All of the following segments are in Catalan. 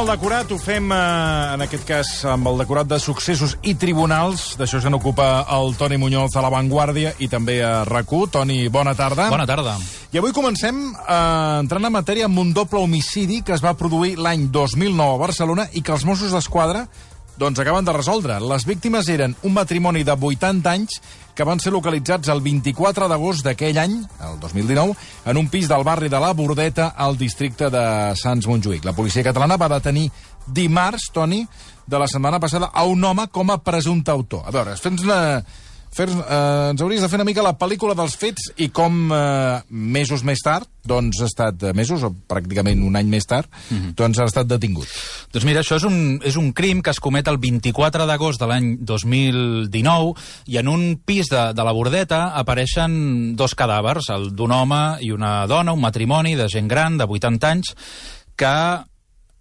el decorat, ho fem, eh, en aquest cas, amb el decorat de successos i tribunals. D'això se n'ocupa el Toni Muñoz a La Vanguardia i també a RAC1. Toni, bona tarda. Bona tarda. I avui comencem eh, entrant en matèria amb un doble homicidi que es va produir l'any 2009 a Barcelona i que els Mossos d'Esquadra doncs acaben de resoldre. Les víctimes eren un matrimoni de 80 anys que van ser localitzats el 24 d'agost d'aquell any, el 2019, en un pis del barri de la Bordeta, al districte de Sants Montjuïc. La policia catalana va detenir dimarts, Toni, de la setmana passada, a un home com a presumpte autor. A veure, fes una... Fer, eh, ens hauries de fer una mica la pel·lícula dels fets i com eh, mesos més tard, doncs ha estat eh, mesos, o pràcticament un any més tard, mm -hmm. doncs ha estat detingut. Doncs mira, això és un, és un crim que es comet el 24 d'agost de l'any 2019 i en un pis de, de la Bordeta apareixen dos cadàvers, el d'un home i una dona, un matrimoni de gent gran, de 80 anys, que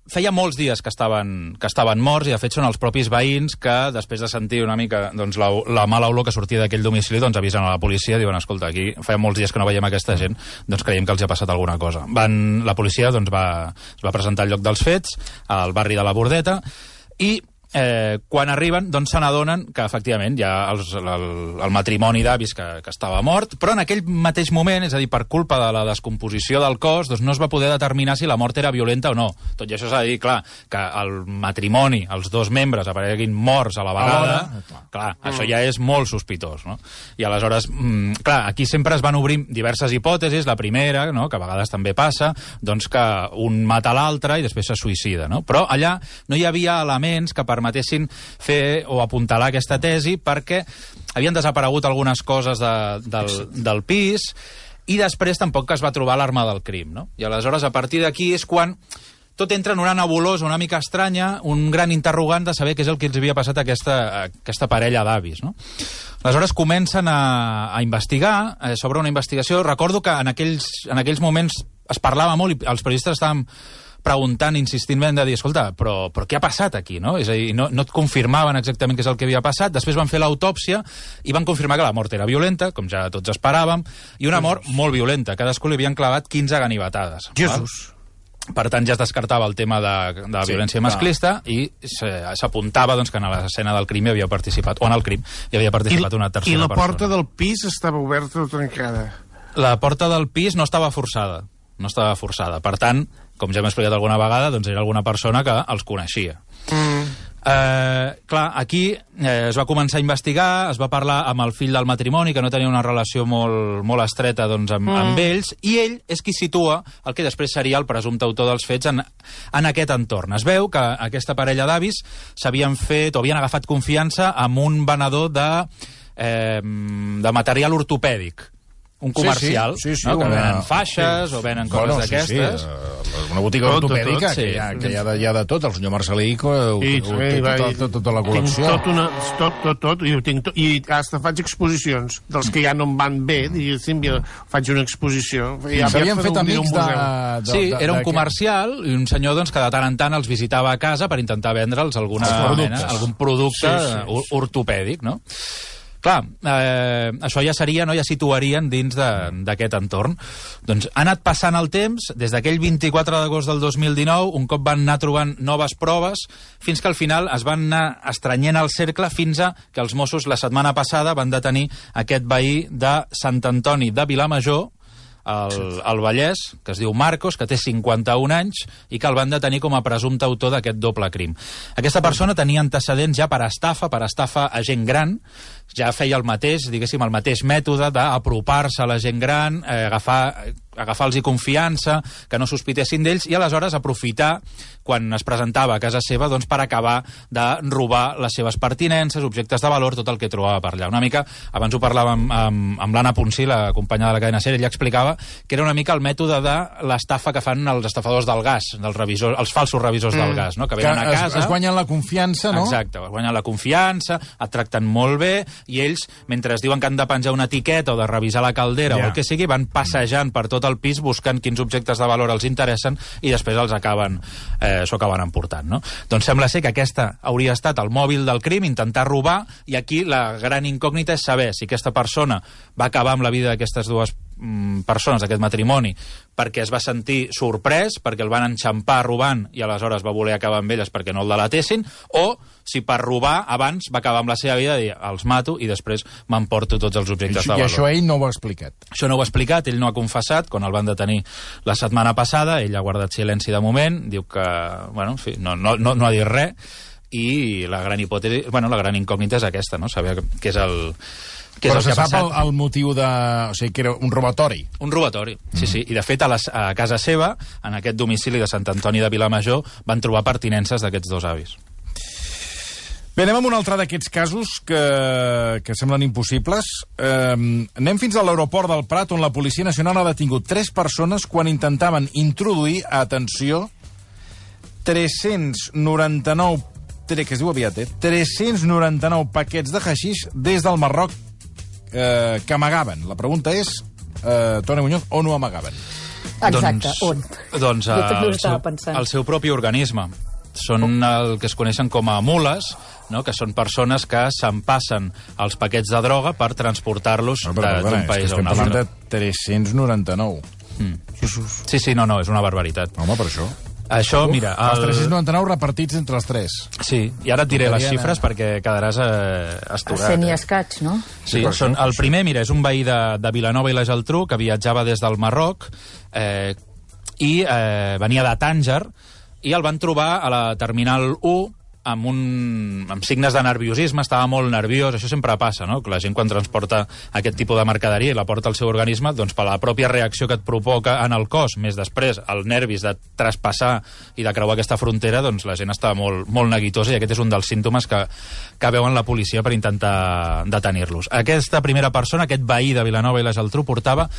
feia molts dies que estaven, que estaven morts i de fet són els propis veïns que després de sentir una mica doncs, la, la mala olor que sortia d'aquell domicili doncs avisen a la policia, diuen escolta, aquí feia molts dies que no veiem aquesta gent, doncs creiem que els ha passat alguna cosa. Van, la policia doncs, va, es va presentar al lloc dels fets, al barri de la Bordeta, i eh, quan arriben, doncs se n'adonen que efectivament hi ha els, el, el matrimoni d'avis que, que estava mort, però en aquell mateix moment, és a dir, per culpa de la descomposició del cos, doncs no es va poder determinar si la mort era violenta o no. Tot i això s'ha de dir, clar, que el matrimoni, els dos membres apareguin morts a la vegada, Alhora, clar. clar, això ja és molt sospitós, no? I aleshores, mm, clar, aquí sempre es van obrir diverses hipòtesis, la primera, no?, que a vegades també passa, doncs que un mata l'altre i després se suïcida, no? Però allà no hi havia elements que permetessin fer o apuntalar aquesta tesi perquè havien desaparegut algunes coses de, del, del pis i després tampoc es va trobar l'arma del crim, no? I aleshores, a partir d'aquí és quan tot entra en una nebulosa una mica estranya, un gran interrogant de saber què és el que els havia passat a aquesta, a aquesta parella d'avis, no? Aleshores comencen a, a investigar, eh, sobre una investigació. Recordo que en aquells, en aquells moments es parlava molt i els periodistes estàvem preguntant insistentment de dir, escolta, però, però què ha passat aquí, no? És a dir, no, no et confirmaven exactament què és el que havia passat, després van fer l'autòpsia i van confirmar que la mort era violenta, com ja tots esperàvem, i una mort molt violenta, cadascú li havien clavat 15 ganivetades. Jesús. Val? Per tant, ja es descartava el tema de, de la Sí, violència clar. masclista i s'apuntava doncs, que en l'escena del crim hi havia participat, o en el crim hi havia participat una tercera I la porta persona. del pis estava oberta o trencada. La porta del pis no estava forçada, no estava forçada. Per tant, com ja hem explicat alguna vegada, doncs era alguna persona que els coneixia. Mm. Eh, clar, aquí eh, es va començar a investigar, es va parlar amb el fill del matrimoni, que no tenia una relació molt, molt estreta doncs, amb, mm. amb ells, i ell és qui situa el que després seria el presumpte autor dels fets en, en aquest entorn. Es veu que aquesta parella d'avis s'havien fet o havien agafat confiança amb un venedor de, eh, de material ortopèdic un comercial, sí, sí, no? que una- venen faixes o venen coses Bueno, d'aquestes. Sí, sí, eh, una botiga Tot, tot, ortopèdica tot, sí. que, hi ha, que hi, ha de, hi ha de tot. El senyor Marcelí que ho, I, ho, té tota, tota, tota la col·lecció. Tinc tot, una, tot, tot, tot, i, ho tinc tot, i hasta faig exposicions dels que ja no em van bé, diguéssim, jo faig una exposició. I S'havien fet amics de... museu. de Sí, de, era un comercial i un senyor doncs, que de tant en tant els visitava a casa per intentar vendre'ls alguna mena, algun producte Sí, sí, or- ortopèdic, no? Clar, eh, això ja seria, no? ja situarien dins d'aquest entorn. Doncs ha anat passant el temps, des d'aquell 24 d'agost del 2019, un cop van anar trobant noves proves, fins que al final es van anar estrenyent el cercle fins a que els Mossos la setmana passada van detenir aquest veí de Sant Antoni de Vilamajor, al, al Vallès, que es diu Marcos, que té 51 anys i que el van detenir com a presumpte autor d'aquest doble crim. Aquesta persona tenia antecedents ja per estafa, per estafa a gent gran, ja feia el mateix, diguéssim, el mateix mètode d'apropar-se a la gent gran, eh, agafar agafar-los confiança, que no sospitessin d'ells, i aleshores aprofitar, quan es presentava a casa seva, doncs, per acabar de robar les seves pertinences, objectes de valor, tot el que trobava per allà. Una mica, abans ho parlàvem amb, amb l'Anna Ponsí, la companya de la cadena SER, ella explicava que era una mica el mètode de l'estafa que fan els estafadors del gas, dels revisors, els falsos revisors del gas, no? que Que venen a es, casa... es guanyen la confiança, no? Exacte, es guanyen la confiança, et tracten molt bé, i ells, mentre es diuen que han de penjar una etiqueta o de revisar la caldera Ja. o el que sigui, van passejant per tot el pis buscant quins objectes de valor els interessen i després els acaben, eh, s'ho acaben emportant. No? Doncs sembla ser que aquesta hauria estat el mòbil del crim, intentar robar, i aquí la gran incògnita és saber si aquesta persona va acabar amb la vida d'aquestes dues mm, persones d'aquest matrimoni perquè es va sentir sorprès, perquè el van enxampar robant i aleshores va voler acabar amb elles perquè no el delatessin, o si per robar abans va acabar amb la seva vida i els mato i després m'emporto tots els objectes I, de I valor. això ell no ho ha explicat. Això no ho ha explicat, ell no ha confessat, quan el van detenir la setmana passada, ell ha guardat silenci de moment, diu que, bueno, en fi, no, no, no, no ha dit res, i la gran hipòtesi, bueno, la gran incògnita és aquesta, no? Saber què és el, és Però el se que sap el, el motiu de... O sigui, que era un robatori. Un robatori, sí, sí. I, de fet, a, les, a casa seva, en aquest domicili de Sant Antoni de Vilamajor, van trobar pertinences d'aquests dos avis. Bé, anem amb un altre d'aquests casos que, que semblen impossibles. Eh, anem fins a l'aeroport del Prat, on la Policia Nacional ha detingut tres persones quan intentaven introduir, atenció, 399 tre- que es diu aviat, eh? 399 paquets de haixix des del Marroc eh, que amagaven. La pregunta és, eh, Toni Muñoz, on ho amagaven? Exacte, on? Doncs Jo també ho el, seu, pensant. el seu propi organisme. Són el que es coneixen com a mules, no? que són persones que s'empassen els paquets de droga per transportar-los No, d'un país a estem un parlant altre. de 399. Sí, sí, no, no, és una barbaritat. Home, per això. Això, mira... Els El... 399 repartits entre els tres. Sí, i ara et diré les xifres perquè quedaràs eh, A esturat. cent i eh? escaig, no? Sí, Sí, són, el primer, mira, és un veí de, de Vilanova i la Geltrú que viatjava des del Marroc eh, i eh, venia de Tànger i el van trobar a la Terminal 1 amb, un, amb signes de nerviosisme, estava molt nerviós, això sempre passa, no? que la gent quan transporta aquest tipus de mercaderia i la porta al seu organisme, doncs per la pròpia reacció que et provoca en el cos, més després el nervis de traspassar i de creuar aquesta frontera, doncs la gent està molt, molt neguitosa i aquest és un dels símptomes que, que veuen la policia per intentar detenir-los. Aquesta primera persona, aquest veí de Vilanova i la Geltrú, portava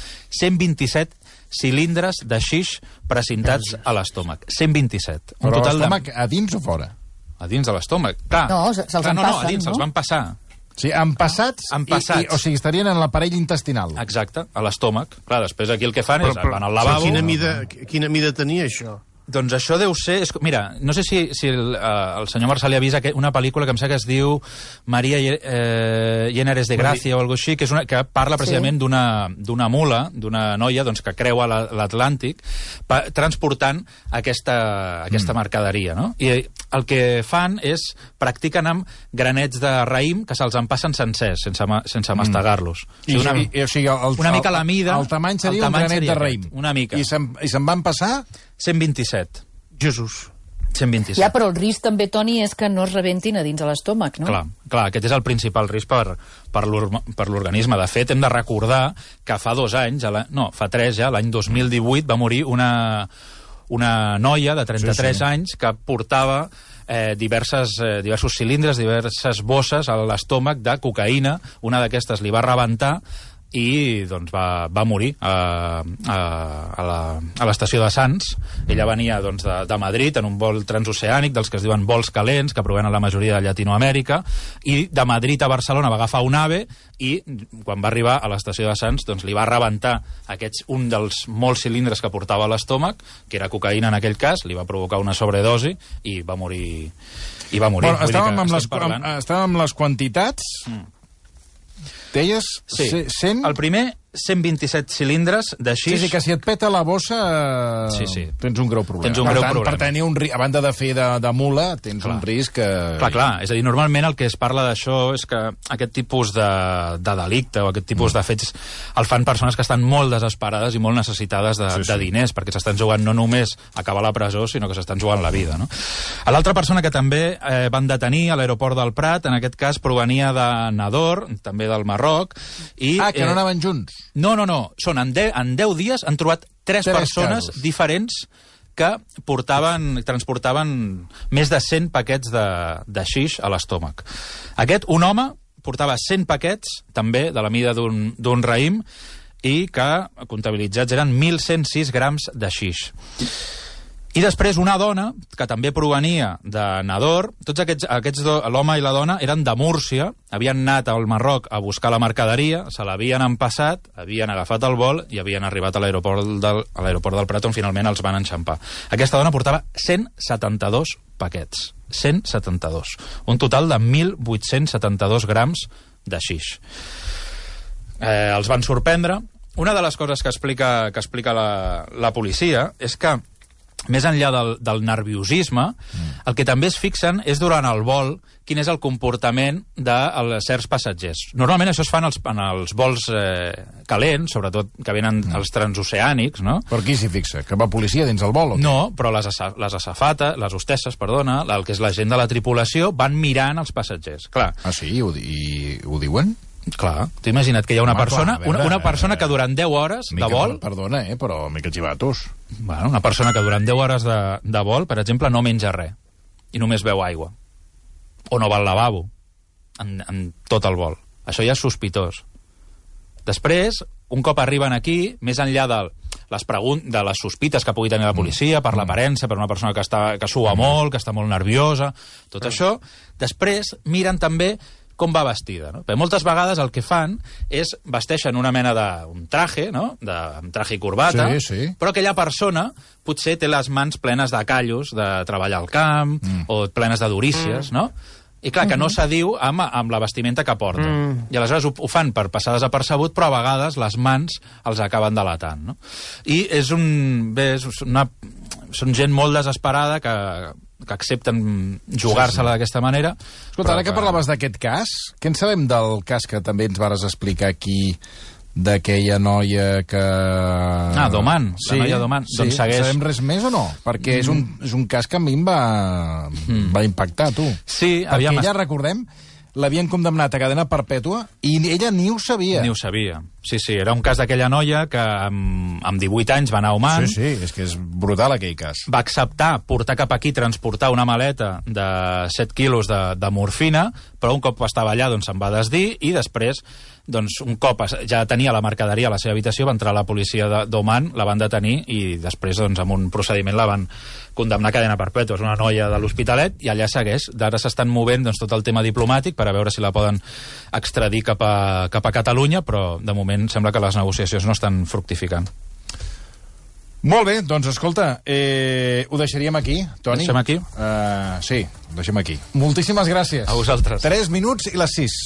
127 cilindres de xix precintats a l'estómac. 127. Un Però total de... l'estómac a dins o fora? A dins de l'estómac. Clar. No, se- se'ls Clar, no, no, a dins, no? se'ls van passar. O sigui, empassats, Empassats. I, i, o sigui, estarien en l'aparell intestinal. Exacte, a l'estómac. Clar, després aquí el que fan Però, és però, van al lavabo... Quina mida, quina mida tenia això? Doncs això deu ser... És, mira, no sé si, si el, uh, el senyor Marçal li avisa que una pel·lícula que em sembla que es diu Maria eh, Llenares de Gràcia o alguna així, que, és una, que parla precisament Sí. d'una mula, d'una noia doncs, que creua la- l'Atlàntic transportant aquesta, aquesta mercaderia. No? I el que fan és practiquen amb granets de raïm que se'ls en passen sencers, sense, ma- sense mastegar-los. I, una, i, i, o sigui, el, una mica la mida, El, tamany el seria tamany un granet seria de raïm. aquest, una mica. I se'n i se'n van passar... 127. Jesús. 127. Ja, però el risc també, Toni, és que no es rebentin a dins de l'estómac, no? Clar, clar, aquest és el principal risc per, per l'or- per l'organisme. De fet, hem de recordar que fa dos anys, a la, no, fa tres ja, l'any 2018, va morir una, una noia de 33 Sí, sí. anys que portava eh, diverses, eh, diversos cilindres, diverses bosses a l'estómac de cocaïna. Una d'aquestes li va rebentar i doncs, va, va morir a, a, a la- a l'estació de Sants. Ella venia doncs, de, de Madrid en un vol transoceànic, dels que es diuen vols calents, que provenen la majoria de Llatinoamèrica, i de Madrid a Barcelona va agafar un AVE i quan va arribar a l'estació de Sants doncs, li va rebentar aquests, un dels molts cilindres que portava a l'estómac, que era cocaïna en aquell cas, li va provocar una sobredosi i va morir. I va morir. Bueno, estàvem, que amb les, parlant- amb, estàvem amb les quantitats. Deies Sí, ce- 100... el primer, 127 cilindres de Sí, xix. sí, que si et peta la bossa eh, Sí, sí. tens un greu problema. Tens un per greu tant, problema. Per tenir un, ri- a banda de fer de, de mula, tens Clar. un risc que... Clar, clar, és a dir, normalment el que es parla d'això és que aquest tipus de, de delicte o aquest tipus de fets el fan persones que estan molt desesperades i molt necessitades de, Sí, sí, sí. de diners, perquè s'estan jugant no només a acabar la presó, sinó que s'estan jugant la vida. No? L'altra persona que també eh, van detenir a l'aeroport del Prat, en aquest cas provenia de Nador, també del Marroc, i... Ah, que no anaven junts. No, no, no. Són en 10, en 10 dies han trobat tres, Tres persones casos. diferents que portaven, transportaven més de 100 paquets de, de xix a l'estómac. Aquest, un home, portava 100 paquets, també de la mida d'un d'un raïm, i que comptabilitzats eren 1.106 grams de xix. I després una dona, que també provenia de Nador, tots aquests, aquests l'home i la dona eren de Múrcia, havien anat al Marroc a buscar la mercaderia, se l'havien empassat, havien agafat el vol i havien arribat a l'aeroport del, l'aeroport del Prat on finalment els van enxampar. Aquesta dona portava 172 paquets. 172. Un total de 1.872 grams de xix. Eh, els van sorprendre, una de les coses que explica, que explica la, la policia és que més enllà del, del nerviosisme, mm. el que també es fixen és durant el vol quin és el comportament de certs passatgers. Normalment això es fa en els, en els vols eh, calents, sobretot que venen mm. els transoceànics, no? Per qui s'hi fixa? Que va policia dins el vol? O què? No, però les, asa- les asafates, les hostesses, perdona, el que és la gent de la tripulació, van mirant els passatgers. Clar, Ah, sí? Ho, di- i, ho diuen? Clar. T'ho imagina't que hi ha una Home, persona, clar, veure, una, una persona eh, que durant 10 hores de vol Perdona, eh, però mica xivatos. Bueno, una persona que durant 10 hores de, de vol, per exemple, no menja res i només beu aigua. O no va al lavabo en, en tot el vol. Això ja és sospitós. Després, un cop arriben aquí, més enllà de les, de les sospites que pugui tenir la policia per l'aparença, per una persona que, està, que sua molt, que està molt nerviosa, tot això, després miren també com va vestida. No? Perquè moltes vegades el que fan és vesteixen una mena d'un traje, no? de, amb traje i corbata, Sí, sí. però aquella persona potser té les mans plenes de callos, de treballar al camp, mm. o plenes de durícies, mm. no? I clar, que no s'adiu amb, amb la vestimenta que porta. Mm. I aleshores ho, ho fan per passar desapercebut, però a vegades les mans els acaben delatant, no? I és un... Bé, és una, són gent molt desesperada que, que accepten jugar-se-la d'aquesta manera. Escolta, ara que parlaves d'aquest cas, què en sabem del cas que també ens vares explicar aquí d'aquella noia que... Ah, d'Oman, la noia d'Oman. Sí, Doncs segueix- sabem res més o no? Perquè és, un, és un cas que a mi em va, va impactar, tu. Sí, Perquè aviam... ella, recordem, l'havien condemnat a cadena perpètua i ella ni ho sabia. Ni ho sabia. Sí, sí, era un cas d'aquella noia que amb, amb 18 anys va anar a Oman, Sí, sí, és que és brutal aquell cas. va acceptar portar cap aquí, transportar una maleta de 7 quilos de, de morfina, però un cop estava allà doncs se'n va desdir i després, doncs, un cop ja tenia la mercaderia a la seva habitació, va entrar la policia d'Oman, la van detenir i després, doncs, amb un procediment la van condemnar a cadena perpètua. És una noia de l'Hospitalet i allà segueix. D'ara s'estan movent doncs, tot el tema diplomàtic per a veure si la poden extradir cap a, cap a Catalunya, però de moment sembla que les negociacions no estan fructificant. Molt bé, doncs escolta, eh, ho deixaríem aquí, Toni. Deixem aquí? Uh, sí, ho deixem aquí. Moltíssimes gràcies. A vosaltres. 3 minuts i les 6.